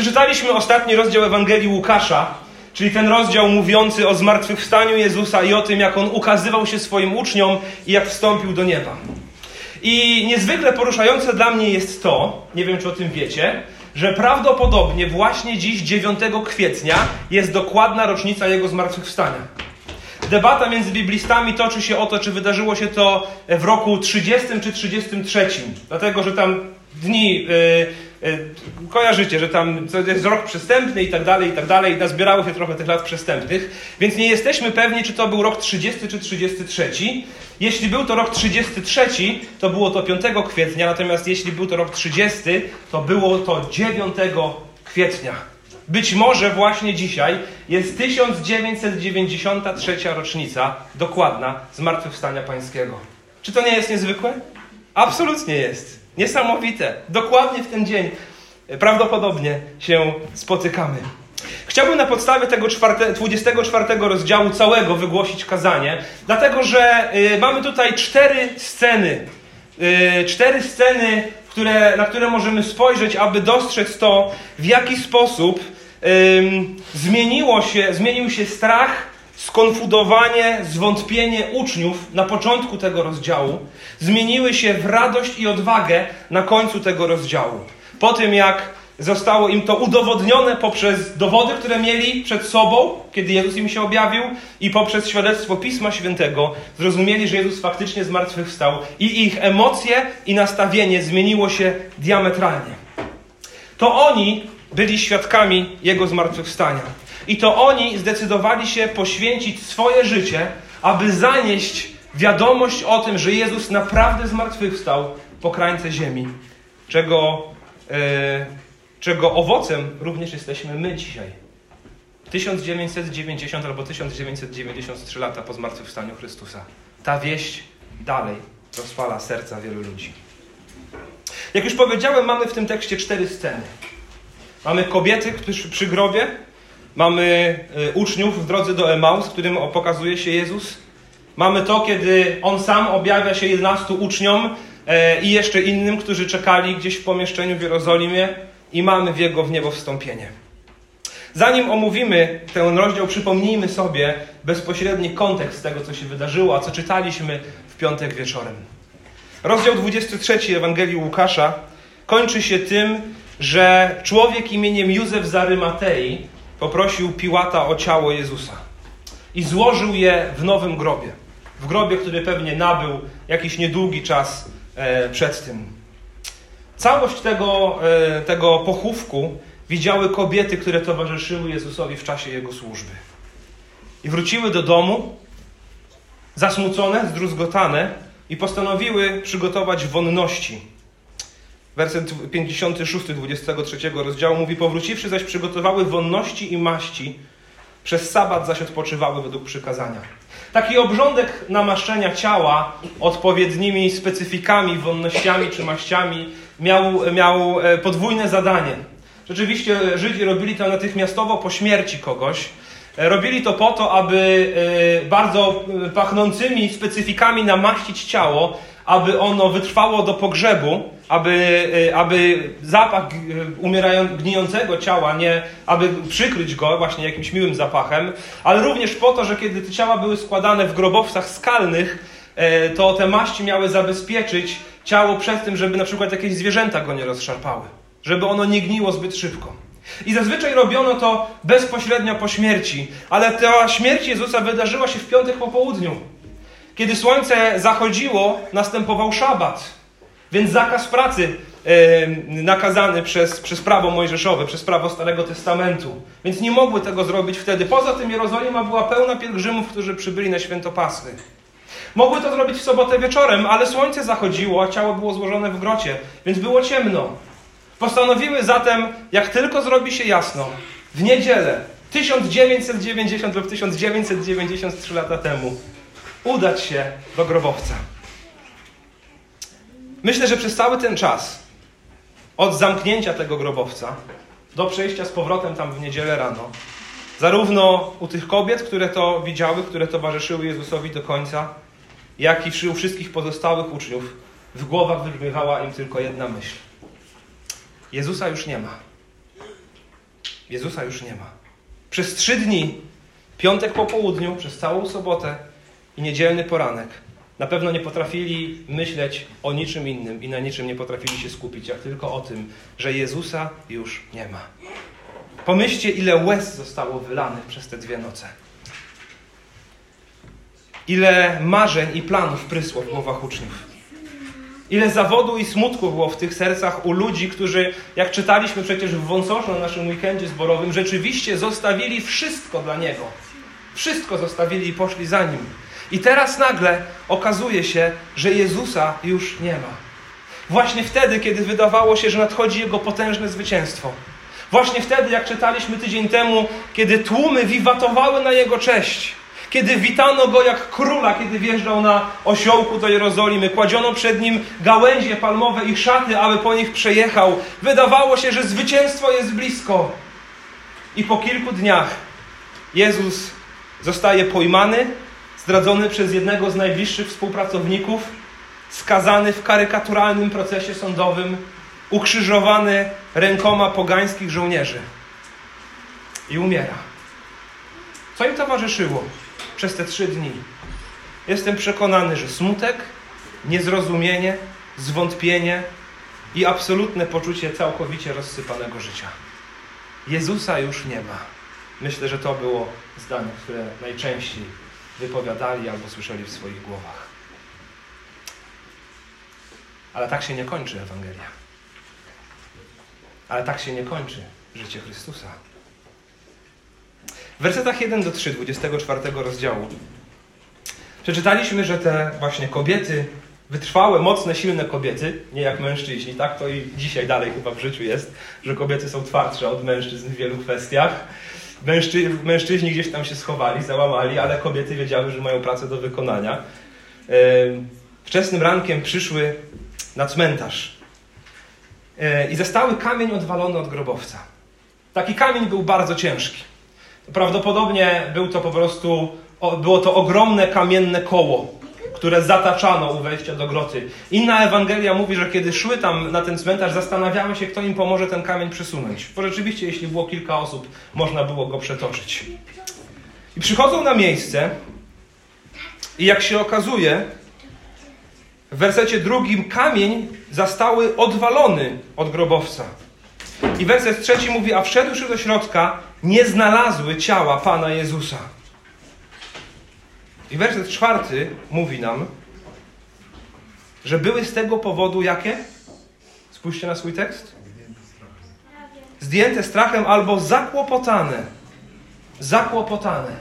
Przeczytaliśmy ostatni rozdział Ewangelii Łukasza, czyli ten rozdział mówiący o zmartwychwstaniu Jezusa i o tym, jak on ukazywał się swoim uczniom i jak wstąpił do nieba. I niezwykle poruszające dla mnie jest to, nie wiem czy o tym wiecie, że prawdopodobnie właśnie dziś, 9 kwietnia, jest dokładna rocznica jego zmartwychwstania. Debata między biblistami toczy się o to, czy wydarzyło się to w roku 30 czy 33. Dlatego, że tam dni yy, kojarzycie, że tam jest rok przestępny i tak dalej, i tak dalej. Nazbierało się trochę tych lat przestępnych. Więc nie jesteśmy pewni, czy to był rok 30 czy 33. Jeśli był to rok 33, to było to 5 kwietnia, natomiast jeśli był to rok 30, to było to 9 kwietnia. Być może właśnie dzisiaj jest 1993 rocznica dokładna Zmartwychwstania Pańskiego. Czy to nie jest niezwykłe? Absolutnie jest. Niesamowite. Dokładnie w ten dzień prawdopodobnie się spotykamy. Chciałbym na podstawie tego 24 rozdziału całego wygłosić kazanie, dlatego że y, mamy tutaj cztery sceny. Y, cztery sceny, które, na które możemy spojrzeć, aby dostrzec to, w jaki sposób zmieniło się, zmienił się strach, skonfudowanie, zwątpienie uczniów na początku tego rozdziału, zmieniły się w radość i odwagę na końcu tego rozdziału. Po tym, jak zostało im to udowodnione poprzez dowody, które mieli przed sobą, kiedy Jezus im się objawił, i poprzez świadectwo Pisma Świętego, zrozumieli, że Jezus faktycznie zmartwychwstał i ich emocje i nastawienie zmieniło się diametralnie. To oni byli świadkami Jego zmartwychwstania. I to oni zdecydowali się poświęcić swoje życie, aby zanieść wiadomość o tym, że Jezus naprawdę zmartwychwstał po krańce ziemi, czego, yy, czego owocem również jesteśmy my dzisiaj. 1990 albo 1993 lata po zmartwychwstaniu Chrystusa. Ta wieść dalej rozpala serca wielu ludzi. Jak już powiedziałem, mamy w tym tekście cztery sceny. Mamy kobiety przy grobie, mamy y, uczniów w drodze do Emaus, którym pokazuje się Jezus. Mamy to, kiedy On sam objawia się 11 uczniom e, i jeszcze innym, którzy czekali gdzieś w pomieszczeniu w Jerozolimie i mamy w Jego w niebo wstąpienie. Zanim omówimy ten rozdział, przypomnijmy sobie bezpośredni kontekst tego, co się wydarzyło, a co czytaliśmy w piątek wieczorem. Rozdział 23 Ewangelii Łukasza kończy się tym, że człowiek imieniem Józef z Arymatei poprosił Piłata o ciało Jezusa i złożył je w nowym grobie. W grobie, który pewnie nabył jakiś niedługi czas e, przed tym. Całość tego, e, tego pochówku widziały kobiety, które towarzyszyły Jezusowi w czasie jego służby. I wróciły do domu, zasmucone, zdruzgotane, i postanowiły przygotować wonności Werset 56, 23 rozdziału mówi: Powróciwszy zaś przygotowały wonności i maści, przez sabat zaś odpoczywały według przykazania. Taki obrządek namaszczenia ciała odpowiednimi specyfikami, wonnościami czy maściami miał, miał e, podwójne zadanie. Rzeczywiście Żydzi robili to natychmiastowo po śmierci kogoś. E, robili to po to, aby e, bardzo pachnącymi specyfikami namaścić ciało, aby ono wytrwało do pogrzebu, aby, y, aby zapach umierającego, gnijącego ciała, nie, aby przykryć go właśnie jakimś miłym zapachem, ale również po to, że kiedy te ciała były składane w grobowcach skalnych, e, to te maści miały zabezpieczyć ciało przed tym, żeby na przykład jakieś zwierzęta go nie rozszarpały, żeby ono nie gniło zbyt szybko. I zazwyczaj robiono to bezpośrednio po śmierci, ale ta śmierć Jezusa wydarzyła się w piątek po południu. Kiedy słońce zachodziło, następował szabat. Więc zakaz pracy nakazany przez, przez prawo mojżeszowe, przez prawo Starego Testamentu. Więc nie mogły tego zrobić wtedy. Poza tym Jerozolima była pełna pielgrzymów, którzy przybyli na święto Paschy. Mogły to zrobić w sobotę wieczorem, ale słońce zachodziło, a ciało było złożone w grocie, więc było ciemno. Postanowiły zatem, jak tylko zrobi się jasno, w niedzielę 1990 lub 1993 lata temu udać się do grobowca. Myślę, że przez cały ten czas, od zamknięcia tego grobowca do przejścia z powrotem tam w niedzielę rano, zarówno u tych kobiet, które to widziały, które towarzyszyły Jezusowi do końca, jak i u wszystkich pozostałych uczniów, w głowach wybrzmiewała im tylko jedna myśl. Jezusa już nie ma. Jezusa już nie ma. Przez trzy dni, piątek po południu, przez całą sobotę i niedzielny poranek, na pewno nie potrafili myśleć o niczym innym i na niczym nie potrafili się skupić, jak tylko o tym, że Jezusa już nie ma. Pomyślcie, ile łez zostało wylanych przez te dwie noce. Ile marzeń i planów prysło w głowach uczniów. Ile zawodu i smutku było w tych sercach u ludzi, którzy, jak czytaliśmy przecież w Wąsoszu na naszym weekendzie zborowym, rzeczywiście zostawili wszystko dla Niego. Wszystko zostawili i poszli za Nim. I teraz nagle okazuje się, że Jezusa już nie ma. Właśnie wtedy, kiedy wydawało się, że nadchodzi Jego potężne zwycięstwo. Właśnie wtedy, jak czytaliśmy tydzień temu, kiedy tłumy wiwatowały na Jego cześć. Kiedy witano Go jak króla, kiedy wjeżdżał na osiołku do Jerozolimy. Kładziono przed Nim gałęzie palmowe i szaty, aby po nich przejechał. Wydawało się, że zwycięstwo jest blisko. I po kilku dniach Jezus zostaje pojmany, zdradzony przez jednego z najbliższych współpracowników, skazany w karykaturalnym procesie sądowym, ukrzyżowany rękoma pogańskich żołnierzy i umiera. Co im towarzyszyło przez te trzy dni? Jestem przekonany, że smutek, niezrozumienie, zwątpienie i absolutne poczucie całkowicie rozsypanego życia. Jezusa już nie ma. Myślę, że to było zdanie, które najczęściej wypowiadali albo słyszeli w swoich głowach. Ale tak się nie kończy Ewangelia. Ale tak się nie kończy życie Chrystusa. W wersetach 1 do 3, 24 rozdziału przeczytaliśmy, że te właśnie kobiety, wytrwałe, mocne, silne kobiety, nie jak mężczyźni, tak to i dzisiaj dalej chyba w życiu jest, że kobiety są twardsze od mężczyzn w wielu kwestiach. Mężczy, mężczyźni gdzieś tam się schowali, załamali, ale kobiety wiedziały, że mają pracę do wykonania. Wczesnym rankiem przyszły na cmentarz i zastały kamień odwalony od grobowca. Taki kamień był bardzo ciężki. Prawdopodobnie był to po prostu, było to ogromne kamienne koło, które zataczano u wejścia do groty. Inna Ewangelia mówi, że kiedy szły tam na ten cmentarz, zastanawiały się, kto im pomoże ten kamień przesunąć. Bo rzeczywiście, jeśli było kilka osób, można było go przetoczyć. I przychodzą na miejsce i jak się okazuje, w wersecie drugim kamień zastały odwalony od grobowca. I werset trzeci mówi, a wszedłszy do środka, nie znalazły ciała Pana Jezusa. I werset czwarty mówi nam, że były z tego powodu jakie? Spójrzcie na swój tekst. Zdjęte strachem albo zakłopotane. Zakłopotane.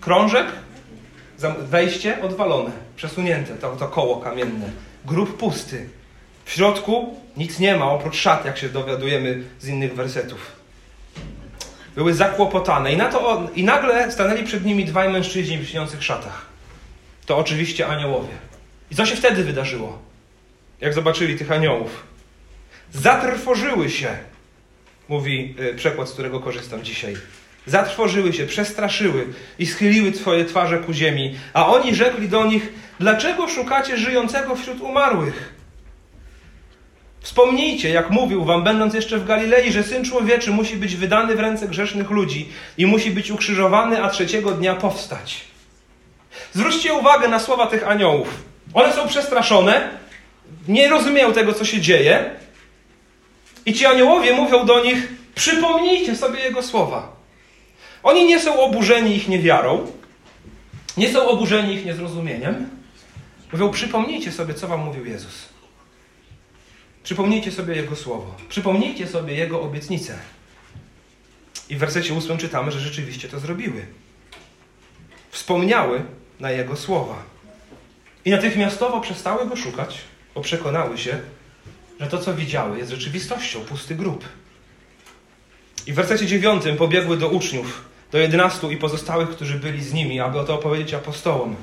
Krążek, wejście odwalone, przesunięte, to, to koło kamienne. Grób pusty. W środku nic nie ma oprócz szat, jak się dowiadujemy z innych wersetów. Były zakłopotane i, na to, i nagle stanęli przed nimi dwaj mężczyźni w lśniących szatach. To oczywiście aniołowie. I co się wtedy wydarzyło? Jak zobaczyli tych aniołów? Zatrwożyły się, mówi przekład, z którego korzystam dzisiaj. Zatrwożyły się, przestraszyły i schyliły swoje twarze ku ziemi. A oni rzekli do nich: Dlaczego szukacie żyjącego wśród umarłych? Wspomnijcie, jak mówił wam, będąc jeszcze w Galilei, że syn człowieczy musi być wydany w ręce grzesznych ludzi i musi być ukrzyżowany, a trzeciego dnia powstać. Zwróćcie uwagę na słowa tych aniołów. One są przestraszone, nie rozumieją tego, co się dzieje. I ci aniołowie mówią do nich: Przypomnijcie sobie jego słowa. Oni nie są oburzeni ich niewiarą, nie są oburzeni ich niezrozumieniem. Mówią: Przypomnijcie sobie, co wam mówił Jezus. Przypomnijcie sobie Jego słowo. Przypomnijcie sobie Jego obietnicę. I w wersecie 8 czytamy, że rzeczywiście to zrobiły. Wspomniały na Jego słowa. I natychmiastowo przestały Go szukać, bo przekonały się, że to, co widziały, jest rzeczywistością, pusty grób. I w wersecie 9 pobiegły do uczniów, do jedenastu i pozostałych, którzy byli z nimi, aby o to opowiedzieć apostołom.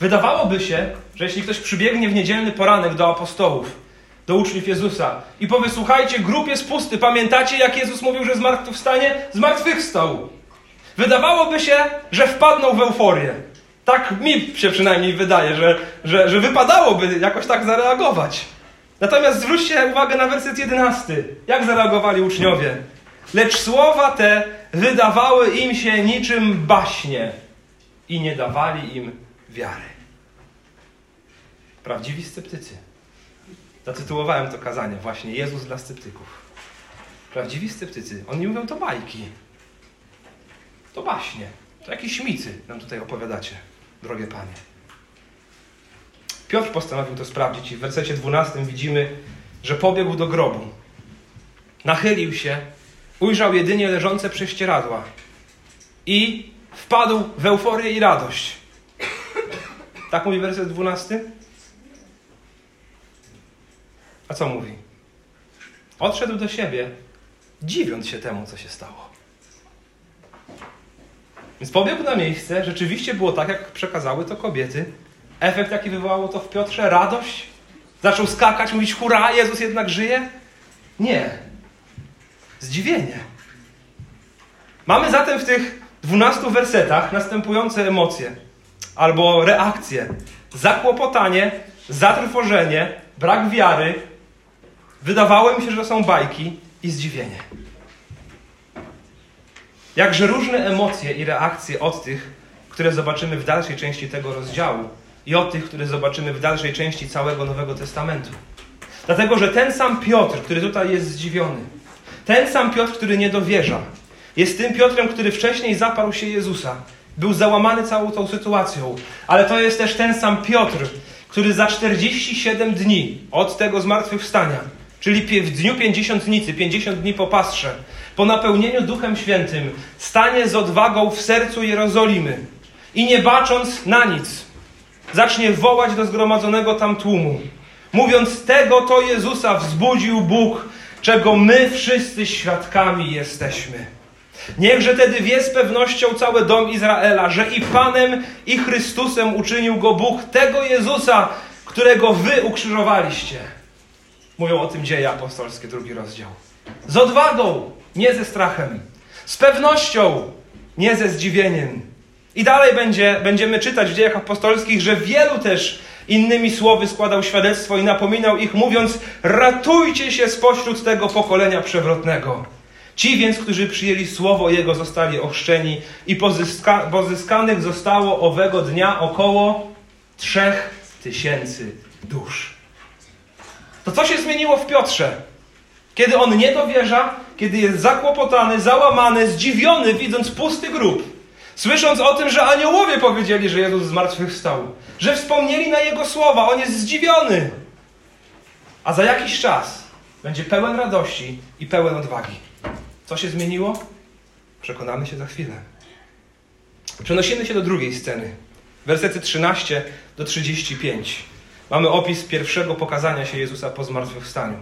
Wydawałoby się, że jeśli ktoś przybiegnie w niedzielny poranek do apostołów, do uczniów Jezusa i powie: Słuchajcie, grób jest pusty. Pamiętacie, jak Jezus mówił, że zmartwychwstanie? Zmartwychwstał. Wydawałoby się, że wpadną w euforię. Tak mi się przynajmniej wydaje, że, że, że wypadałoby jakoś tak zareagować. Natomiast zwróćcie uwagę na werset 11. Jak zareagowali uczniowie? Lecz słowa te wydawały im się niczym baśnie i nie dawali im wiary. Prawdziwi sceptycy. Zatytułowałem to kazanie właśnie Jezus dla sceptyków. Prawdziwi sceptycy. Oni mówią to bajki. To baśnie. To jakieś micy nam tutaj opowiadacie, drogie panie. Piotr postanowił to sprawdzić i w wersecie 12 widzimy, że pobiegł do grobu. Nachylił się, ujrzał jedynie leżące prześcieradła i wpadł w euforię i radość. Tak mówi werset 12? A co mówi? Odszedł do siebie, dziwiąc się temu, co się stało. Więc pobiegł na miejsce, rzeczywiście było tak, jak przekazały to kobiety. Efekt, jaki wywołało to w Piotrze? Radość? Zaczął skakać, mówić hurra, Jezus jednak żyje? Nie. Zdziwienie. Mamy zatem w tych dwunastu wersetach następujące emocje albo reakcje. Zakłopotanie, zatrwożenie, brak wiary. Wydawało mi się, że są bajki i zdziwienie. Jakże różne emocje i reakcje od tych, które zobaczymy w dalszej części tego rozdziału i od tych, które zobaczymy w dalszej części całego Nowego Testamentu. Dlatego, że ten sam Piotr, który tutaj jest zdziwiony, ten sam Piotr, który nie dowierza, jest tym Piotrem, który wcześniej zaparł się Jezusa. Był załamany całą tą sytuacją, ale to jest też ten sam Piotr, który za 47 dni od tego zmartwychwstania, czyli w dniu pięćdziesiątnicy, 50 dni po pastrze, po napełnieniu Duchem Świętym, stanie z odwagą w sercu Jerozolimy i nie bacząc na nic, zacznie wołać do zgromadzonego tam tłumu, mówiąc: Tego to Jezusa wzbudził Bóg, czego my wszyscy świadkami jesteśmy. Niechże tedy wie z pewnością cały dom Izraela, że i Panem, i Chrystusem uczynił go Bóg, tego Jezusa, którego wy ukrzyżowaliście. Mówią o tym dzieje apostolskie, drugi rozdział. Z odwagą, nie ze strachem. Z pewnością, nie ze zdziwieniem. I dalej będzie, będziemy czytać w dziejach apostolskich, że wielu też innymi słowy składał świadectwo i napominał ich, mówiąc: Ratujcie się spośród tego pokolenia przewrotnego. Ci więc, którzy przyjęli słowo Jego, zostali ochrzczeni i pozyska, pozyskanych zostało owego dnia około trzech tysięcy dusz. To co się zmieniło w Piotrze? Kiedy on nie dowierza, kiedy jest zakłopotany, załamany, zdziwiony, widząc pusty grób, słysząc o tym, że aniołowie powiedzieli, że Jezus zmartwychwstał, że wspomnieli na Jego słowa, on jest zdziwiony. A za jakiś czas będzie pełen radości i pełen odwagi. Co się zmieniło? Przekonamy się za chwilę. Przenosimy się do drugiej sceny. Wersety 13 do 35. Mamy opis pierwszego pokazania się Jezusa po zmartwychwstaniu.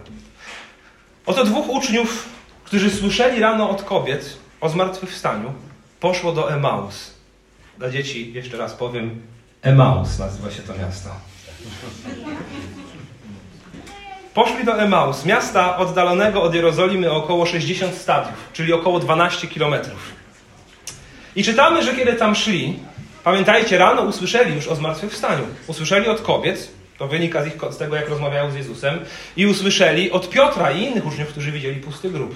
Oto dwóch uczniów, którzy słyszeli rano od kobiet o zmartwychwstaniu, poszło do Emaus. Dla dzieci jeszcze raz powiem, Emaus nazywa się to miasto. Poszli do Emaus, miasta oddalonego od Jerozolimy około 60 stadiów, czyli około 12 kilometrów. I czytamy, że kiedy tam szli, pamiętajcie, rano usłyszeli już o zmartwychwstaniu. Usłyszeli od kobiet, to wynika z, ich, z tego, jak rozmawiają z Jezusem, i usłyszeli od Piotra i innych uczniów, którzy widzieli pusty grób.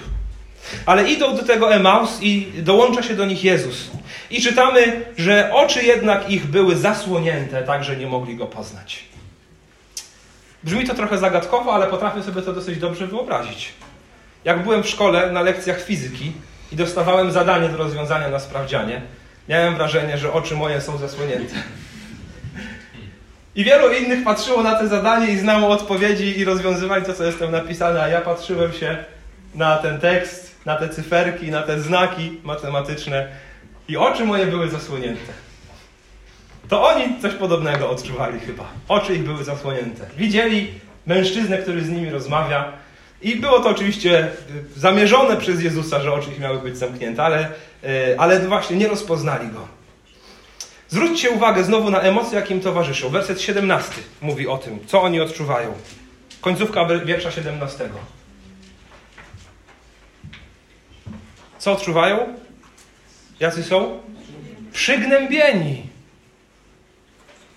Ale idą do tego Emaus i dołącza się do nich Jezus. I czytamy, że oczy jednak ich były zasłonięte, tak że nie mogli go poznać. Brzmi to trochę zagadkowo, ale potrafię sobie to dosyć dobrze wyobrazić. Jak byłem w szkole na lekcjach fizyki i dostawałem zadanie do rozwiązania na sprawdzianie, miałem wrażenie, że oczy moje są zasłonięte. I wielu innych patrzyło na te zadanie i znało odpowiedzi i rozwiązywali to, co jest tam napisane, a ja patrzyłem się na ten tekst, na te cyferki, na te znaki matematyczne i oczy moje były zasłonięte. To oni coś podobnego odczuwali chyba. Oczy ich były zasłonięte. Widzieli mężczyznę, który z nimi rozmawia. I było to oczywiście zamierzone przez Jezusa, że oczy ich miały być zamknięte, ale, ale właśnie nie rozpoznali go. Zwróćcie uwagę znowu na emocje, jakim towarzyszą. Werset 17 mówi o tym, co oni odczuwają. Końcówka wiersza 17. Co odczuwają? Jacy są? Przygnębieni.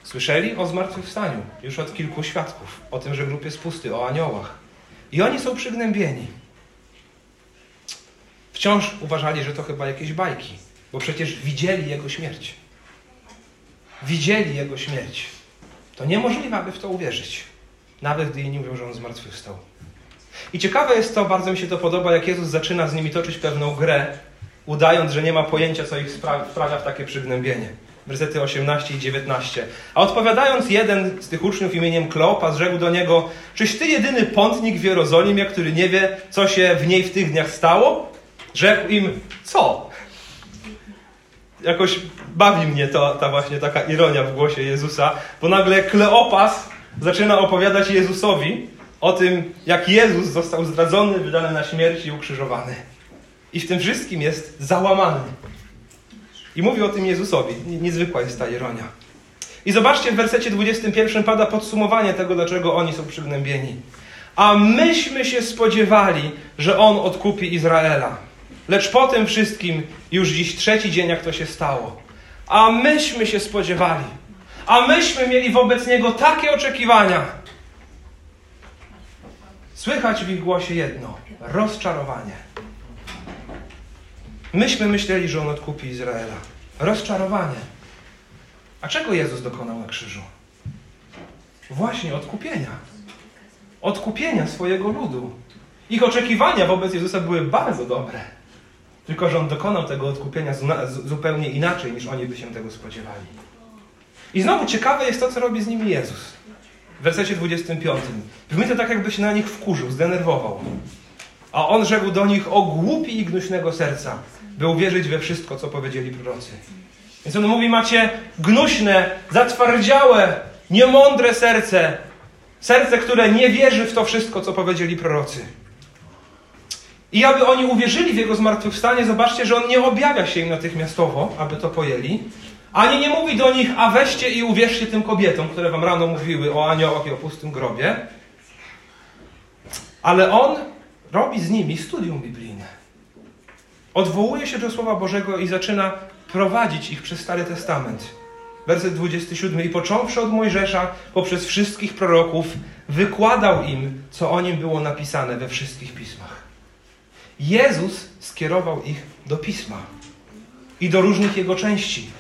Słyszeli o zmartwychwstaniu już od kilku świadków, o tym, że grób jest pusty, o aniołach. I oni są przygnębieni. Wciąż uważali, że to chyba jakieś bajki, bo przecież widzieli Jego śmierć. Widzieli Jego śmierć. To niemożliwe, aby w to uwierzyć. Nawet gdy inni mówią, że On zmartwychwstał. I ciekawe jest to, bardzo mi się to podoba, jak Jezus zaczyna z nimi toczyć pewną grę, udając, że nie ma pojęcia, co ich sprawia w takie przygnębienie. Wersety 18 i 19. A odpowiadając jeden z tych uczniów imieniem Kleopas, rzekł do niego, czyś ty jedyny pątnik w Jerozolimie, który nie wie, co się w niej w tych dniach stało? Rzekł im, co? Jakoś bawi mnie to, ta właśnie taka ironia w głosie Jezusa, bo nagle Kleopas zaczyna opowiadać Jezusowi o tym, jak Jezus został zdradzony, wydany na śmierć i ukrzyżowany. I w tym wszystkim jest załamany. I mówi o tym Jezusowi. Niezwykła jest ta ironia. I zobaczcie, w wersecie 21 pada podsumowanie tego, dlaczego oni są przygnębieni. A myśmy się spodziewali, że On odkupi Izraela. Lecz po tym wszystkim już dziś trzeci dzień, jak to się stało. A myśmy się spodziewali. A myśmy mieli wobec Niego takie oczekiwania. Słychać w ich głosie jedno: rozczarowanie. Myśmy myśleli, że On odkupi Izraela. Rozczarowanie. A czego Jezus dokonał na krzyżu? Właśnie odkupienia. Odkupienia swojego ludu. Ich oczekiwania wobec Jezusa były bardzo dobre. Tylko, że On dokonał tego odkupienia zupełnie inaczej, niż oni by się tego spodziewali. I znowu ciekawe jest to, co robi z nimi Jezus. W wersecie 25. Brzmi to tak, jakby się na nich wkurzył, zdenerwował. A On rzekł do nich o głupi i gnuśnego serca by uwierzyć we wszystko, co powiedzieli prorocy. Więc on mówi, macie gnuśne, zatwardziałe, niemądre serce. Serce, które nie wierzy w to wszystko, co powiedzieli prorocy. I aby oni uwierzyli w Jego zmartwychwstanie, zobaczcie, że On nie objawia się im natychmiastowo, aby to pojęli, ani nie mówi do nich, a weźcie i uwierzcie tym kobietom, które wam rano mówiły o aniołach i o pustym grobie. Ale On robi z nimi studium biblijne odwołuje się do Słowa Bożego i zaczyna prowadzić ich przez Stary Testament. Werset 27. I począwszy od Mojżesza, poprzez wszystkich proroków, wykładał im, co o nim było napisane we wszystkich pismach. Jezus skierował ich do pisma i do różnych jego części.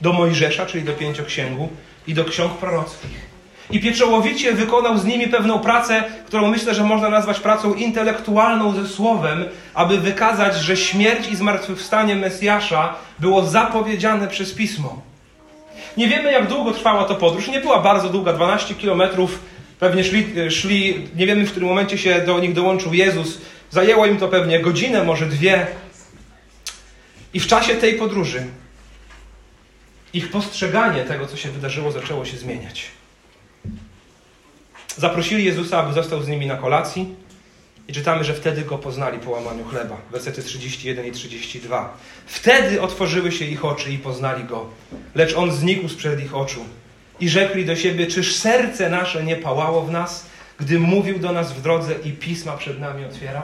Do Mojżesza, czyli do pięcioksięgu, i do ksiąg prorockich. I pieczołowicie wykonał z nimi pewną pracę, którą myślę, że można nazwać pracą intelektualną ze słowem, aby wykazać, że śmierć i zmartwychwstanie Mesjasza było zapowiedziane przez Pismo. Nie wiemy, jak długo trwała to podróż. Nie była bardzo długa, 12 kilometrów. Pewnie szli, szli, nie wiemy w którym momencie się do nich dołączył Jezus. Zajęło im to pewnie godzinę, może dwie. I w czasie tej podróży ich postrzeganie tego, co się wydarzyło, zaczęło się zmieniać. Zaprosili Jezusa, aby został z nimi na kolacji. I czytamy, że wtedy go poznali po łamaniu chleba. Wersety 31 i 32. Wtedy otworzyły się ich oczy i poznali go. Lecz on znikł sprzed ich oczu. I rzekli do siebie: Czyż serce nasze nie pałało w nas, gdy mówił do nas w drodze i pisma przed nami otwierał?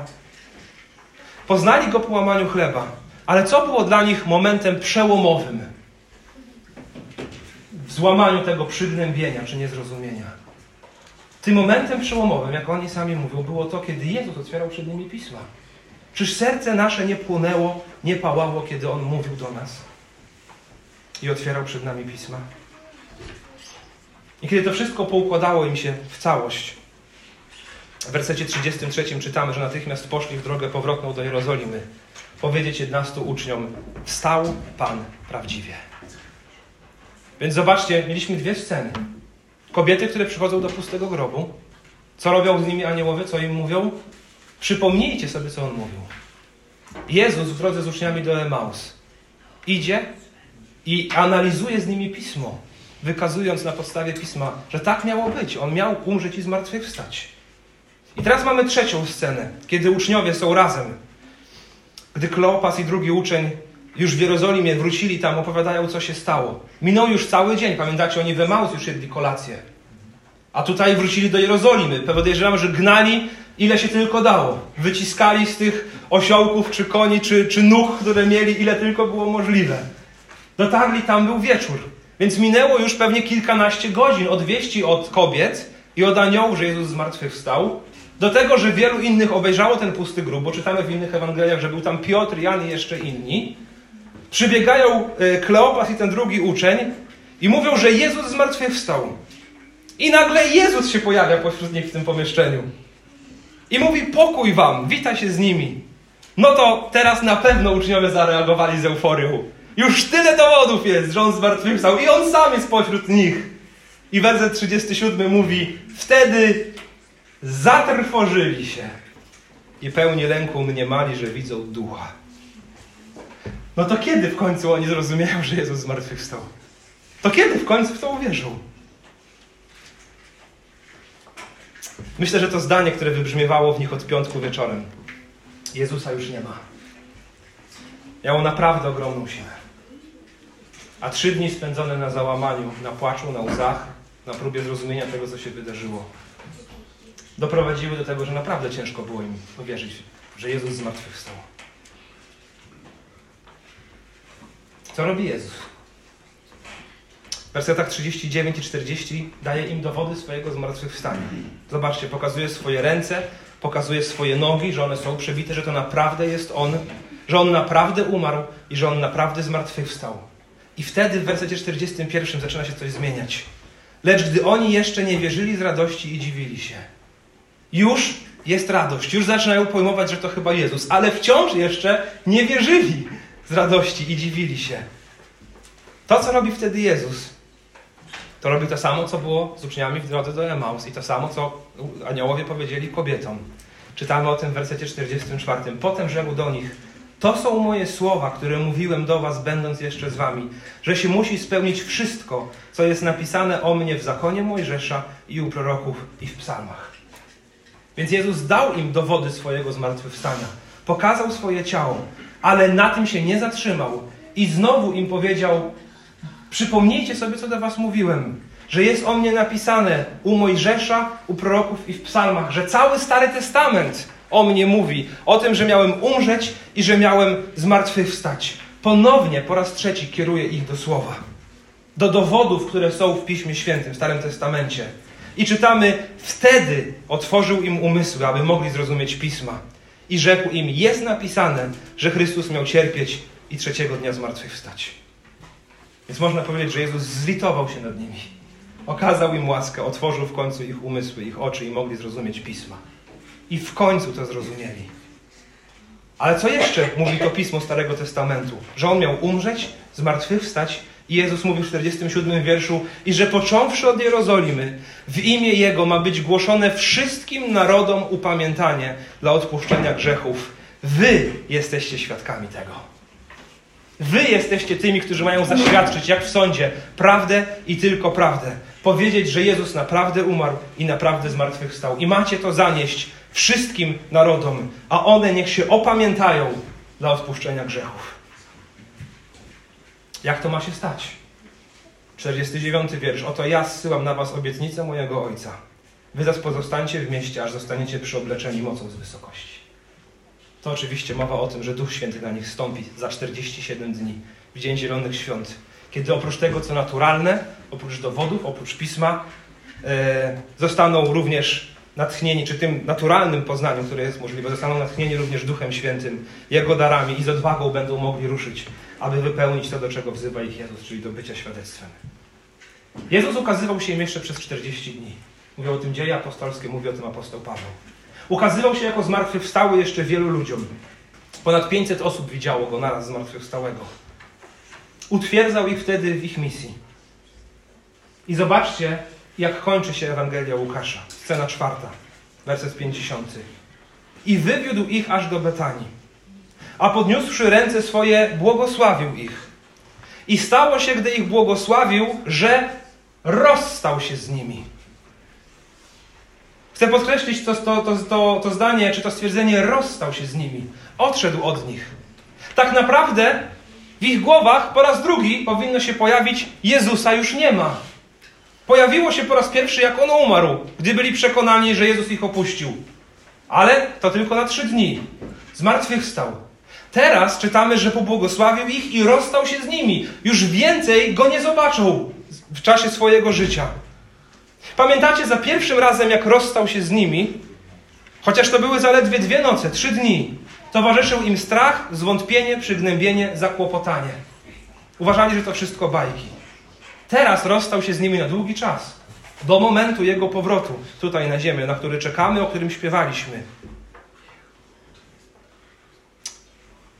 Poznali go po łamaniu chleba. Ale co było dla nich momentem przełomowym w złamaniu tego przygnębienia czy niezrozumienia? Tym momentem przełomowym, jak oni sami mówią, było to, kiedy Jezus otwierał przed nimi pisma. Czyż serce nasze nie płonęło, nie pałało, kiedy On mówił do nas i otwierał przed nami pisma? I kiedy to wszystko poukładało im się w całość, w wersecie 33 czytamy, że natychmiast poszli w drogę powrotną do Jerozolimy powiedzieć 11 uczniom: Wstał Pan prawdziwie. Więc zobaczcie, mieliśmy dwie sceny. Kobiety, które przychodzą do pustego grobu, co robią z nimi aniołowie, co im mówią? Przypomnijcie sobie, co on mówił. Jezus w drodze z uczniami do Emaus idzie i analizuje z nimi pismo, wykazując na podstawie pisma, że tak miało być. On miał umrzeć i zmartwychwstać. I teraz mamy trzecią scenę, kiedy uczniowie są razem. Gdy Kleopas i drugi uczeń już w Jerozolimie wrócili tam, opowiadają, co się stało. Minął już cały dzień. Pamiętacie, oni w Emaus już jedli kolację. A tutaj wrócili do Jerozolimy. Podejrzewam, że gnali ile się tylko dało. Wyciskali z tych osiołków, czy koni, czy, czy nóg, które mieli, ile tylko było możliwe. Dotarli tam, był wieczór. Więc minęło już pewnie kilkanaście godzin od wieści od kobiet i od aniołów, że Jezus zmartwychwstał, do tego, że wielu innych obejrzało ten pusty grób, bo czytamy w innych Ewangeliach, że był tam Piotr, Jan i jeszcze inni. Przybiegają e, Kleopas i ten drugi uczeń i mówią, że Jezus zmartwychwstał. I nagle Jezus się pojawia pośród nich w tym pomieszczeniu. I mówi: Pokój wam, wita się z nimi. No to teraz na pewno uczniowie zareagowali z euforią. Już tyle dowodów jest, że on zmartwychwstał i on sam jest pośród nich. I werset 37 mówi: Wtedy zatrwożyli się i pełni lęku mniemali, że widzą ducha. No to kiedy w końcu oni zrozumieją, że Jezus zmartwychwstał? To kiedy w końcu w to uwierzą? Myślę, że to zdanie, które wybrzmiewało w nich od piątku wieczorem. Jezusa już nie ma. Miało naprawdę ogromną siłę. A trzy dni spędzone na załamaniu, na płaczu, na łzach, na próbie zrozumienia tego, co się wydarzyło, doprowadziły do tego, że naprawdę ciężko było im uwierzyć, że Jezus zmartwychwstał. Co robi Jezus? W wersetach 39 i 40 daje im dowody swojego zmartwychwstania. Zobaczcie, pokazuje swoje ręce, pokazuje swoje nogi, że one są przebite, że to naprawdę jest On, że On naprawdę umarł i że On naprawdę zmartwychwstał. I wtedy w wersecie 41 zaczyna się coś zmieniać. Lecz gdy oni jeszcze nie wierzyli z radości i dziwili się, już jest radość, już zaczynają pojmować, że to chyba Jezus, ale wciąż jeszcze nie wierzyli z radości i dziwili się. To, co robi wtedy Jezus, to robi to samo, co było z uczniami w drodze do Emaus i to samo, co aniołowie powiedzieli kobietom. Czytamy o tym w wersecie 44. Potem rzekł do nich, to są moje słowa, które mówiłem do was, będąc jeszcze z wami, że się musi spełnić wszystko, co jest napisane o mnie w zakonie Mojżesza i u proroków i w psalmach. Więc Jezus dał im dowody swojego zmartwychwstania. Pokazał swoje ciało, ale na tym się nie zatrzymał. I znowu im powiedział: Przypomnijcie sobie, co do Was mówiłem, że jest o mnie napisane u Mojżesza, u proroków i w psalmach, że cały Stary Testament o mnie mówi, o tym, że miałem umrzeć i że miałem zmartwychwstać. Ponownie, po raz trzeci kieruje ich do słowa, do dowodów, które są w Piśmie Świętym, w Starym Testamencie. I czytamy, wtedy otworzył im umysły, aby mogli zrozumieć Pisma. I rzekł im, jest napisane, że Chrystus miał cierpieć i trzeciego dnia zmartwychwstać. Więc można powiedzieć, że Jezus zlitował się nad nimi. Okazał im łaskę, otworzył w końcu ich umysły, ich oczy i mogli zrozumieć Pisma. I w końcu to zrozumieli. Ale co jeszcze mówi to Pismo Starego Testamentu? Że On miał umrzeć, zmartwychwstać Jezus mówi w 47 wierszu i że począwszy od Jerozolimy, w imię Jego ma być głoszone wszystkim narodom upamiętanie dla odpuszczenia grzechów. Wy jesteście świadkami tego. Wy jesteście tymi, którzy mają zaświadczyć, jak w sądzie, prawdę i tylko prawdę. Powiedzieć, że Jezus naprawdę umarł i naprawdę zmartwychwstał. I macie to zanieść wszystkim narodom, a one niech się opamiętają dla odpuszczenia grzechów. Jak to ma się stać? 49 wiersz. Oto ja zsyłam na was obietnicę mojego Ojca. Wy zaś pozostańcie w mieście, aż zostaniecie przyobleczeni mocą z wysokości. To oczywiście mowa o tym, że Duch Święty na nich stąpi za 47 dni, w Dzień Zielonych Świąt. Kiedy oprócz tego, co naturalne, oprócz dowodów, oprócz Pisma, e, zostaną również natchnieni, czy tym naturalnym poznaniem, które jest możliwe, zostaną natchnieni również Duchem Świętym, Jego darami i z odwagą będą mogli ruszyć, aby wypełnić to, do czego wzywa ich Jezus, czyli do bycia świadectwem. Jezus ukazywał się im jeszcze przez 40 dni. Mówią o tym dzieje apostolskie, mówi o tym apostoł Paweł. Ukazywał się jako zmartwychwstały jeszcze wielu ludziom. Ponad 500 osób widziało go naraz zmartwychwstałego. Utwierdzał ich wtedy w ich misji. I zobaczcie, jak kończy się Ewangelia Łukasza. Scena czwarta, werset 50. I wywiódł ich aż do Betanii. A podniósłszy ręce swoje, błogosławił ich. I stało się, gdy ich błogosławił, że rozstał się z nimi. Chcę podkreślić to, to, to, to, to zdanie, czy to stwierdzenie, rozstał się z nimi. Odszedł od nich. Tak naprawdę w ich głowach po raz drugi powinno się pojawić Jezusa już nie ma. Pojawiło się po raz pierwszy, jak on umarł, gdy byli przekonani, że Jezus ich opuścił. Ale to tylko na trzy dni. Zmartwychwstał. Teraz czytamy, że pobłogosławił ich i rozstał się z nimi. Już więcej go nie zobaczył w czasie swojego życia. Pamiętacie za pierwszym razem, jak rozstał się z nimi, chociaż to były zaledwie dwie noce, trzy dni, towarzyszył im strach, zwątpienie, przygnębienie, zakłopotanie. Uważali, że to wszystko bajki. Teraz rozstał się z nimi na długi czas, do momentu jego powrotu tutaj na ziemię, na który czekamy, o którym śpiewaliśmy.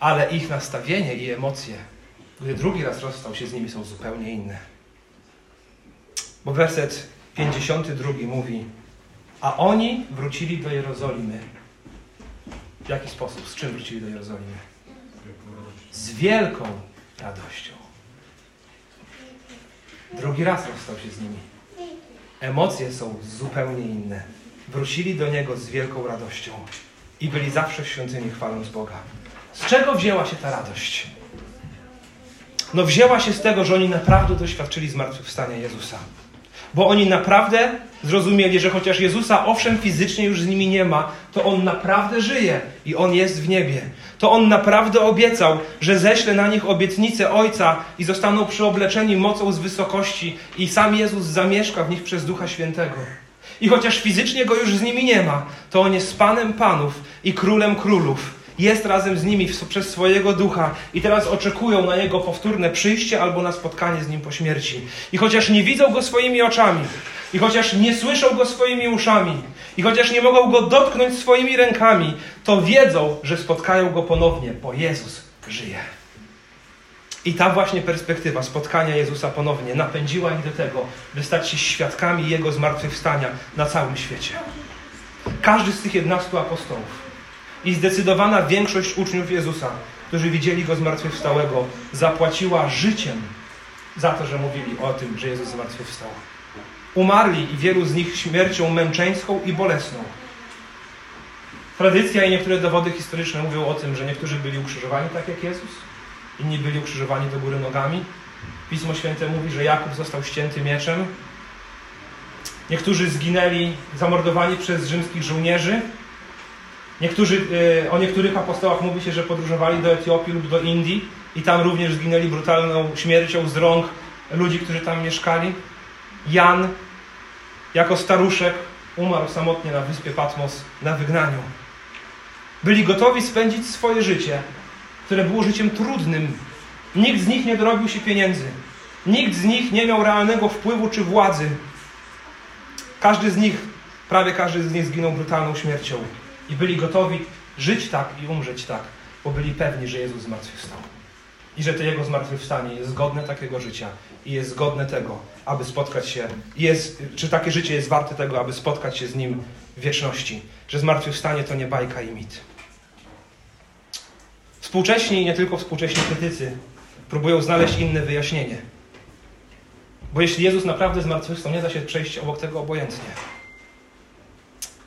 Ale ich nastawienie i emocje, gdy drugi raz rozstał się z nimi, są zupełnie inne. Bo werset 52 mówi: A oni wrócili do Jerozolimy. W jaki sposób? Z czym wrócili do Jerozolimy? Z wielką radością. Drugi raz rozstał się z nimi. Emocje są zupełnie inne. Wrócili do Niego z wielką radością i byli zawsze w świątyni chwaląc Boga. Z czego wzięła się ta radość? No wzięła się z tego, że oni naprawdę doświadczyli zmartwychwstania Jezusa. Bo oni naprawdę zrozumieli, że chociaż Jezusa owszem fizycznie już z nimi nie ma, to On naprawdę żyje i On jest w niebie. To On naprawdę obiecał, że ześle na nich obietnicę Ojca i zostaną przyobleczeni mocą z wysokości i sam Jezus zamieszka w nich przez Ducha Świętego. I chociaż fizycznie Go już z nimi nie ma, to On jest Panem Panów i Królem Królów jest razem z nimi przez swojego ducha i teraz oczekują na jego powtórne przyjście albo na spotkanie z nim po śmierci. I chociaż nie widzą go swoimi oczami, i chociaż nie słyszą go swoimi uszami, i chociaż nie mogą go dotknąć swoimi rękami, to wiedzą, że spotkają go ponownie, bo Jezus żyje. I ta właśnie perspektywa spotkania Jezusa ponownie napędziła ich do tego, by stać się świadkami Jego zmartwychwstania na całym świecie. Każdy z tych jedenastu apostołów i zdecydowana większość uczniów Jezusa, którzy widzieli Go zmartwychwstałego, zapłaciła życiem za to, że mówili o tym, że Jezus zmartwychwstał. Umarli i wielu z nich śmiercią męczeńską i bolesną. Tradycja i niektóre dowody historyczne mówią o tym, że niektórzy byli ukrzyżowani tak jak Jezus, inni byli ukrzyżowani do góry nogami. Pismo Święte mówi, że Jakub został ścięty mieczem. Niektórzy zginęli zamordowani przez rzymskich żołnierzy, Niektórzy, e, o niektórych apostołach mówi się, że podróżowali do Etiopii lub do Indii i tam również zginęli brutalną śmiercią z rąk ludzi, którzy tam mieszkali. Jan jako staruszek umarł samotnie na wyspie Patmos na wygnaniu. Byli gotowi spędzić swoje życie, które było życiem trudnym. Nikt z nich nie dorobił się pieniędzy. Nikt z nich nie miał realnego wpływu czy władzy. Każdy z nich, prawie każdy z nich zginął brutalną śmiercią i byli gotowi żyć tak i umrzeć tak, bo byli pewni, że Jezus zmartwychwstał. I że to Jego zmartwychwstanie jest zgodne takiego życia i jest zgodne tego, aby spotkać się, jest, czy takie życie jest warte tego, aby spotkać się z Nim w wieczności. Że zmartwychwstanie to nie bajka i mit. Współcześni i nie tylko współcześni krytycy próbują znaleźć inne wyjaśnienie. Bo jeśli Jezus naprawdę zmartwychwstał, nie da się przejść obok tego obojętnie.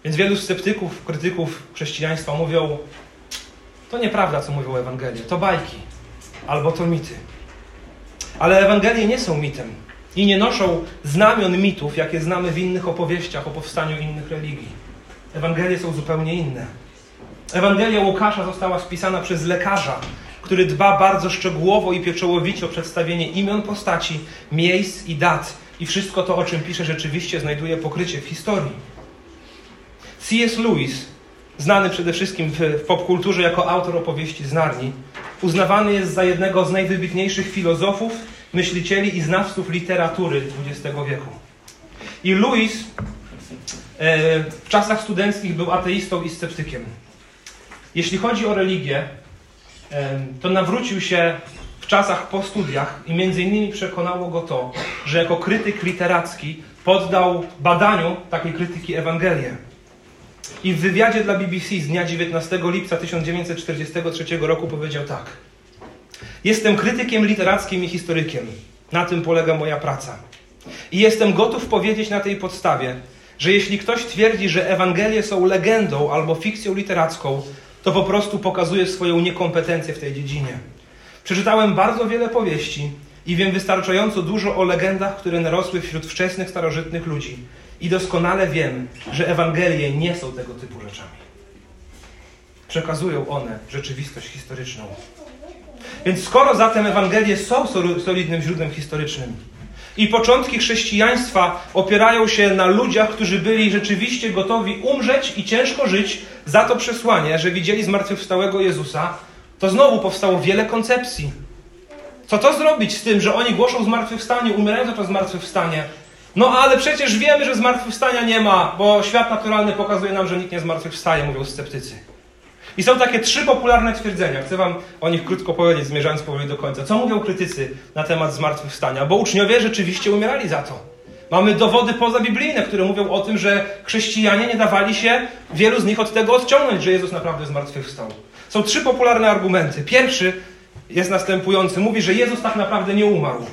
Więc wielu sceptyków, krytyków chrześcijaństwa mówią, to nieprawda, co mówią Ewangelie, to bajki albo to mity. Ale Ewangelie nie są mitem i nie noszą znamion mitów, jakie znamy w innych opowieściach o powstaniu innych religii. Ewangelie są zupełnie inne. Ewangelia Łukasza została spisana przez lekarza, który dba bardzo szczegółowo i pieczołowicie o przedstawienie imion postaci, miejsc i dat. I wszystko to, o czym pisze, rzeczywiście znajduje pokrycie w historii. C.S. Lewis, znany przede wszystkim w popkulturze jako autor opowieści z Narni, uznawany jest za jednego z najwybitniejszych filozofów, myślicieli i znawców literatury XX wieku. I Lewis e, w czasach studenckich był ateistą i sceptykiem. Jeśli chodzi o religię, e, to nawrócił się w czasach po studiach i między innymi przekonało go to, że jako krytyk literacki poddał badaniu takiej krytyki Ewangelię. I w wywiadzie dla BBC z dnia 19 lipca 1943 roku powiedział tak. Jestem krytykiem literackim i historykiem. Na tym polega moja praca. I jestem gotów powiedzieć na tej podstawie, że jeśli ktoś twierdzi, że Ewangelie są legendą albo fikcją literacką, to po prostu pokazuje swoją niekompetencję w tej dziedzinie. Przeczytałem bardzo wiele powieści i wiem wystarczająco dużo o legendach, które narosły wśród wczesnych, starożytnych ludzi. I doskonale wiem, że Ewangelie nie są tego typu rzeczami. przekazują one rzeczywistość historyczną. Więc skoro zatem Ewangelie są solidnym źródłem historycznym i początki chrześcijaństwa opierają się na ludziach, którzy byli rzeczywiście gotowi umrzeć i ciężko żyć za to przesłanie, że widzieli zmartwychwstałego Jezusa, to znowu powstało wiele koncepcji. Co to zrobić z tym, że oni głoszą zmartwychwstanie, umierają za to zmartwychwstanie, no ale przecież wiemy, że zmartwychwstania nie ma, bo świat naturalny pokazuje nam, że nikt nie zmartwychwstaje, mówią sceptycy. I są takie trzy popularne twierdzenia. Chcę Wam o nich krótko powiedzieć, zmierzając powoli do końca. Co mówią krytycy na temat zmartwychwstania? Bo uczniowie rzeczywiście umierali za to. Mamy dowody pozabiblijne, które mówią o tym, że chrześcijanie nie dawali się, wielu z nich od tego odciągnąć, że Jezus naprawdę zmartwychwstał. Są trzy popularne argumenty. Pierwszy jest następujący. Mówi, że Jezus tak naprawdę nie umarł.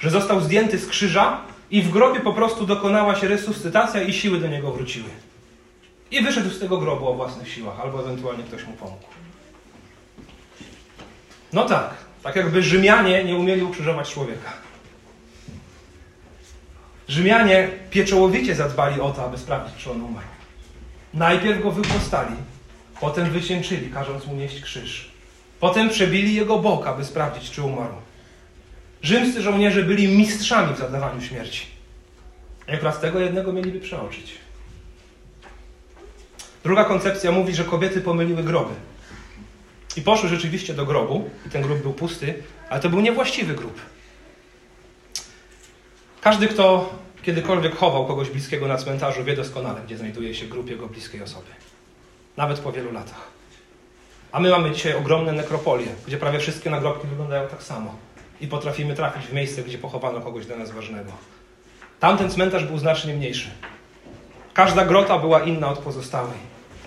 Że został zdjęty z krzyża i w grobie po prostu dokonała się resuscytacja i siły do niego wróciły. I wyszedł z tego grobu o własnych siłach, albo ewentualnie ktoś mu pomógł. No tak, tak jakby Rzymianie nie umieli ukrzyżować człowieka. Rzymianie pieczołowicie zadbali o to, aby sprawdzić, czy on umarł. Najpierw go wypostali, potem wycieńczyli, każąc mu nieść krzyż. Potem przebili jego bok, aby sprawdzić, czy umarł. Rzymscy żołnierze byli mistrzami w zadawaniu śmierci. Jak raz tego jednego mieliby przeoczyć. Druga koncepcja mówi, że kobiety pomyliły groby. I poszły rzeczywiście do grobu, i ten grób był pusty, ale to był niewłaściwy grób. Każdy, kto kiedykolwiek chował kogoś bliskiego na cmentarzu, wie doskonale, gdzie znajduje się grób jego bliskiej osoby. Nawet po wielu latach. A my mamy dzisiaj ogromne nekropolie, gdzie prawie wszystkie nagrobki wyglądają tak samo. I potrafimy trafić w miejsce, gdzie pochowano kogoś dla nas ważnego. Tamten cmentarz był znacznie mniejszy. Każda grota była inna od pozostałej.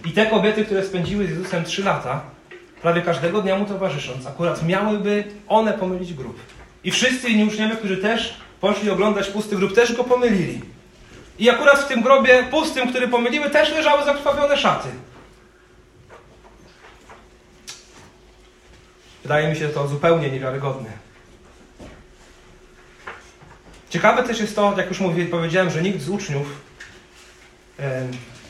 I te kobiety, które spędziły z Jezusem trzy lata, prawie każdego dnia mu towarzysząc, akurat miałyby one pomylić grób. I wszyscy inni uczniowie, którzy też poszli oglądać pusty grób, też go pomylili. I akurat w tym grobie pustym, który pomyliły, też leżały zakrwawione szaty. Wydaje mi się to zupełnie niewiarygodne. Ciekawe też jest to, jak już powiedziałem, że nikt z uczniów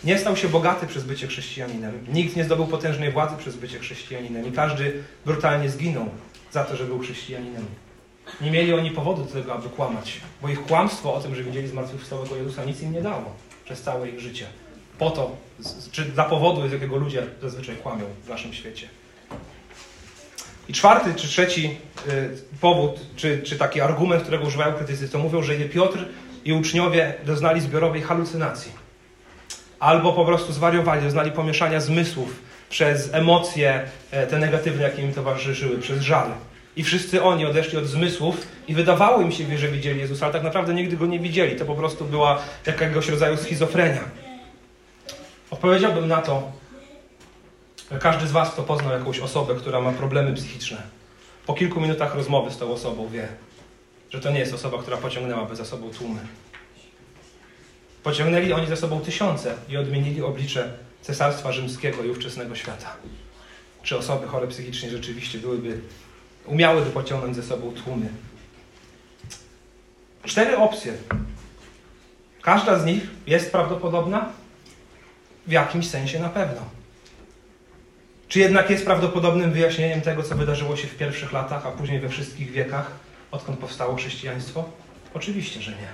nie stał się bogaty przez bycie chrześcijaninem. Nikt nie zdobył potężnej władzy przez bycie chrześcijaninem. I każdy brutalnie zginął za to, że był chrześcijaninem. Nie mieli oni powodu do tego, aby kłamać, bo ich kłamstwo o tym, że widzieli zmartwychwstałego Jezusa, nic im nie dało przez całe ich życie. Po to, czy dla powodu, z jakiego ludzie zazwyczaj kłamią w naszym świecie. I czwarty czy trzeci y, powód, czy, czy taki argument, którego używają krytycy, to mówią, że Piotr i uczniowie doznali zbiorowej halucynacji albo po prostu zwariowali, doznali pomieszania zmysłów przez emocje e, te negatywne, jakie im towarzyszyły, przez żal. I wszyscy oni odeszli od zmysłów i wydawało im się, że widzieli Jezusa, ale tak naprawdę nigdy go nie widzieli. To po prostu była jakiegoś rodzaju schizofrenia. Odpowiedziałbym na to, każdy z Was, kto poznał jakąś osobę, która ma problemy psychiczne, po kilku minutach rozmowy z tą osobą wie, że to nie jest osoba, która pociągnęłaby za sobą tłumy. Pociągnęli oni za sobą tysiące i odmienili oblicze Cesarstwa Rzymskiego i ówczesnego świata. Czy osoby chore psychicznie rzeczywiście byłyby, umiałyby pociągnąć ze sobą tłumy? Cztery opcje. Każda z nich jest prawdopodobna? W jakimś sensie na pewno. Czy jednak jest prawdopodobnym wyjaśnieniem tego, co wydarzyło się w pierwszych latach, a później we wszystkich wiekach, odkąd powstało chrześcijaństwo? Oczywiście, że nie.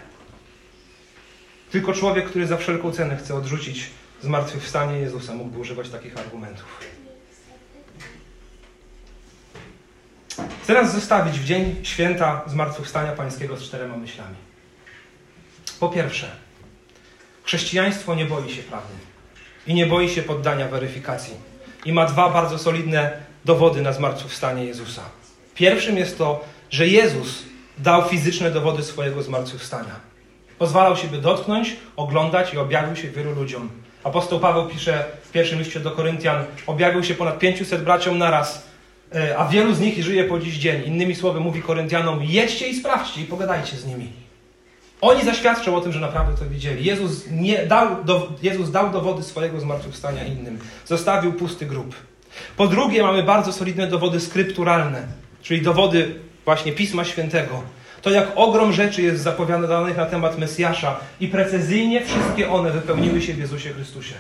Tylko człowiek, który za wszelką cenę chce odrzucić zmartwychwstanie Jezusa, mógłby używać takich argumentów. Chcę nas zostawić w dzień święta zmartwychwstania Pańskiego z czterema myślami. Po pierwsze, chrześcijaństwo nie boi się prawdy i nie boi się poddania weryfikacji. I ma dwa bardzo solidne dowody na zmartwychwstanie Jezusa. Pierwszym jest to, że Jezus dał fizyczne dowody swojego zmartwychwstania. Pozwalał się by dotknąć, oglądać i objawił się wielu ludziom. Apostoł Paweł pisze w pierwszym liście do Koryntian, objawił się ponad 500 braciom naraz, e, a wielu z nich żyje po dziś dzień. Innymi słowy mówi Koryntianom, jedźcie i sprawdźcie i pogadajcie z nimi. Oni zaświadczą o tym, że naprawdę to widzieli. Jezus, nie dał, do, Jezus dał dowody swojego zmartwychwstania innym. Zostawił pusty grób. Po drugie mamy bardzo solidne dowody skrypturalne, czyli dowody właśnie Pisma Świętego to jak ogrom rzeczy jest zapowiadanych na temat Mesjasza i precyzyjnie wszystkie one wypełniły się w Jezusie Chrystusie.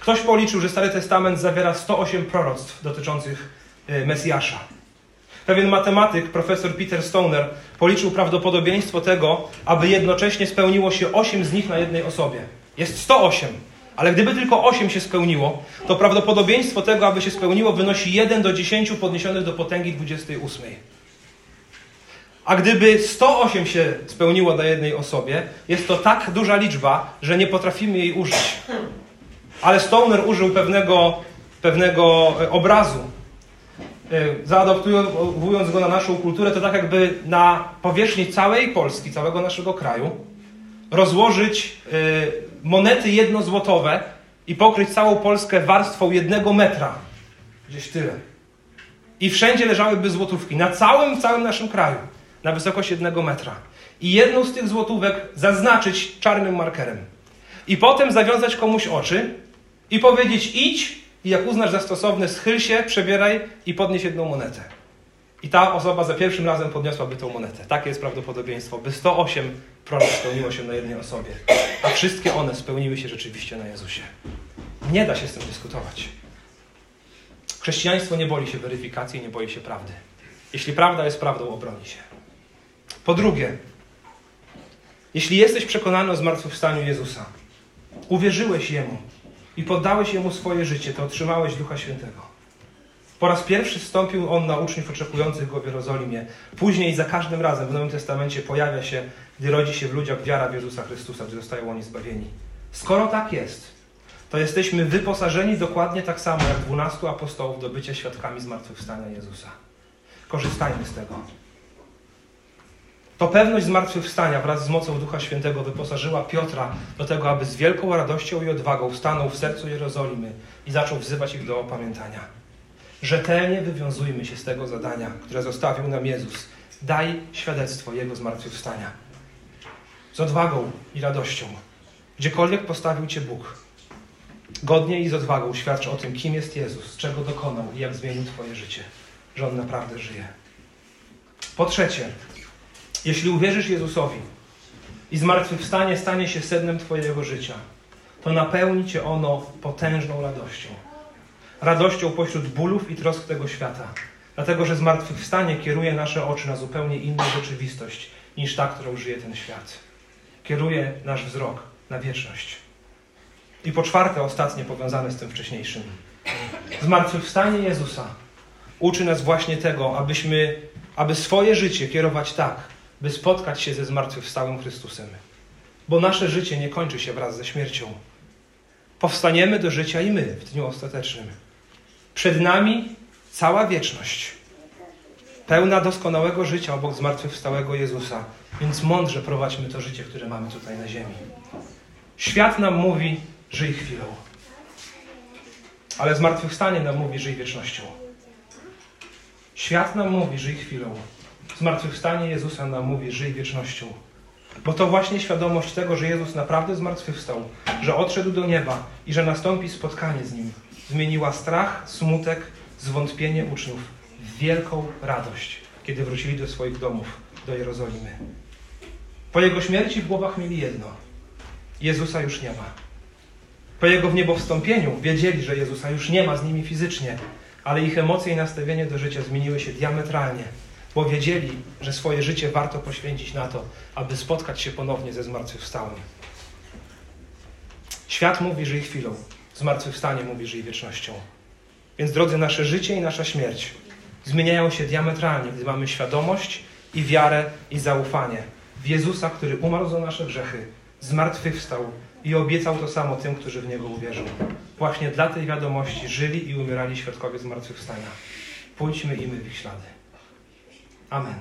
Ktoś policzył, że Stary Testament zawiera 108 proroctw dotyczących y, Mesjasza. Pewien matematyk, profesor Peter Stoner, policzył prawdopodobieństwo tego, aby jednocześnie spełniło się 8 z nich na jednej osobie. Jest 108, ale gdyby tylko 8 się spełniło, to prawdopodobieństwo tego, aby się spełniło, wynosi 1 do 10 podniesionych do potęgi 28. A gdyby 108 się spełniło na jednej osobie, jest to tak duża liczba, że nie potrafimy jej użyć. Ale Stoner użył pewnego, pewnego obrazu. E, zaadoptując go na naszą kulturę, to tak jakby na powierzchni całej Polski, całego naszego kraju, rozłożyć e, monety jednozłotowe i pokryć całą Polskę warstwą jednego metra. Gdzieś tyle. I wszędzie leżałyby złotówki. Na całym, całym naszym kraju. Na wysokość jednego metra. I jedną z tych złotówek zaznaczyć czarnym markerem. I potem zawiązać komuś oczy i powiedzieć idź i jak uznasz za stosowne schyl się, przebieraj i podnieś jedną monetę. I ta osoba za pierwszym razem podniosłaby tą monetę. Takie jest prawdopodobieństwo, by 108 prorok spełniło się na jednej osobie. A wszystkie one spełniły się rzeczywiście na Jezusie. Nie da się z tym dyskutować. Chrześcijaństwo nie boi się weryfikacji, nie boi się prawdy. Jeśli prawda jest prawdą, obroni się. Po drugie, jeśli jesteś przekonany o zmartwychwstaniu Jezusa, uwierzyłeś Jemu i poddałeś Jemu swoje życie, to otrzymałeś Ducha Świętego. Po raz pierwszy wstąpił On na uczniów oczekujących Go w Jerozolimie. Później za każdym razem w Nowym Testamencie pojawia się, gdy rodzi się w ludziach wiara w Jezusa Chrystusa, gdy zostają oni zbawieni. Skoro tak jest, to jesteśmy wyposażeni dokładnie tak samo jak dwunastu apostołów do bycia świadkami zmartwychwstania Jezusa. Korzystajmy z tego. To pewność zmartwychwstania wraz z mocą Ducha Świętego wyposażyła Piotra do tego, aby z wielką radością i odwagą stanął w sercu Jerozolimy i zaczął wzywać ich do opamiętania. Rzetelnie wywiązujmy się z tego zadania, które zostawił nam Jezus. Daj świadectwo Jego zmartwychwstania. Z odwagą i radością. Gdziekolwiek postawił Cię Bóg, godnie i z odwagą świadcz o tym, kim jest Jezus, czego dokonał i jak zmienił Twoje życie, że On naprawdę żyje. Po trzecie, jeśli uwierzysz Jezusowi i zmartwychwstanie stanie się sednem Twojego życia, to napełni Cię ono potężną radością. Radością pośród bólów i trosk tego świata. Dlatego, że zmartwychwstanie kieruje nasze oczy na zupełnie inną rzeczywistość niż ta, którą żyje ten świat. Kieruje nasz wzrok na wieczność. I po czwarte, ostatnie powiązane z tym wcześniejszym. Zmartwychwstanie Jezusa uczy nas właśnie tego, abyśmy, aby swoje życie kierować tak, by spotkać się ze zmartwychwstałym Chrystusem. Bo nasze życie nie kończy się wraz ze śmiercią. Powstaniemy do życia i my w dniu ostatecznym. Przed nami cała wieczność, pełna doskonałego życia obok zmartwychwstałego Jezusa. Więc mądrze prowadźmy to życie, które mamy tutaj na ziemi. Świat nam mówi, żyj chwilą. Ale zmartwychwstanie nam mówi, żyj wiecznością. Świat nam mówi, żyj chwilą. Zmartwychwstanie Jezusa nam mówi, żyj wiecznością. Bo to właśnie świadomość tego, że Jezus naprawdę zmartwychwstał, że odszedł do nieba i że nastąpi spotkanie z Nim, zmieniła strach, smutek, zwątpienie uczniów w wielką radość, kiedy wrócili do swoich domów, do Jerozolimy. Po Jego śmierci w głowach mieli jedno. Jezusa już nie ma. Po Jego w niebo wstąpieniu wiedzieli, że Jezusa już nie ma z nimi fizycznie, ale ich emocje i nastawienie do życia zmieniły się diametralnie, bo wiedzieli, że swoje życie warto poświęcić na to, aby spotkać się ponownie ze zmartwychwstałym. Świat mówi, żyj chwilą. Zmartwychwstanie mówi, żyj wiecznością. Więc drodzy, nasze życie i nasza śmierć zmieniają się diametralnie, gdy mamy świadomość i wiarę i zaufanie w Jezusa, który umarł za nasze grzechy, zmartwychwstał i obiecał to samo tym, którzy w Niego uwierzą. Właśnie dla tej wiadomości żyli i umierali świadkowie zmartwychwstania. Pójdźmy i my w ich ślady. Amen.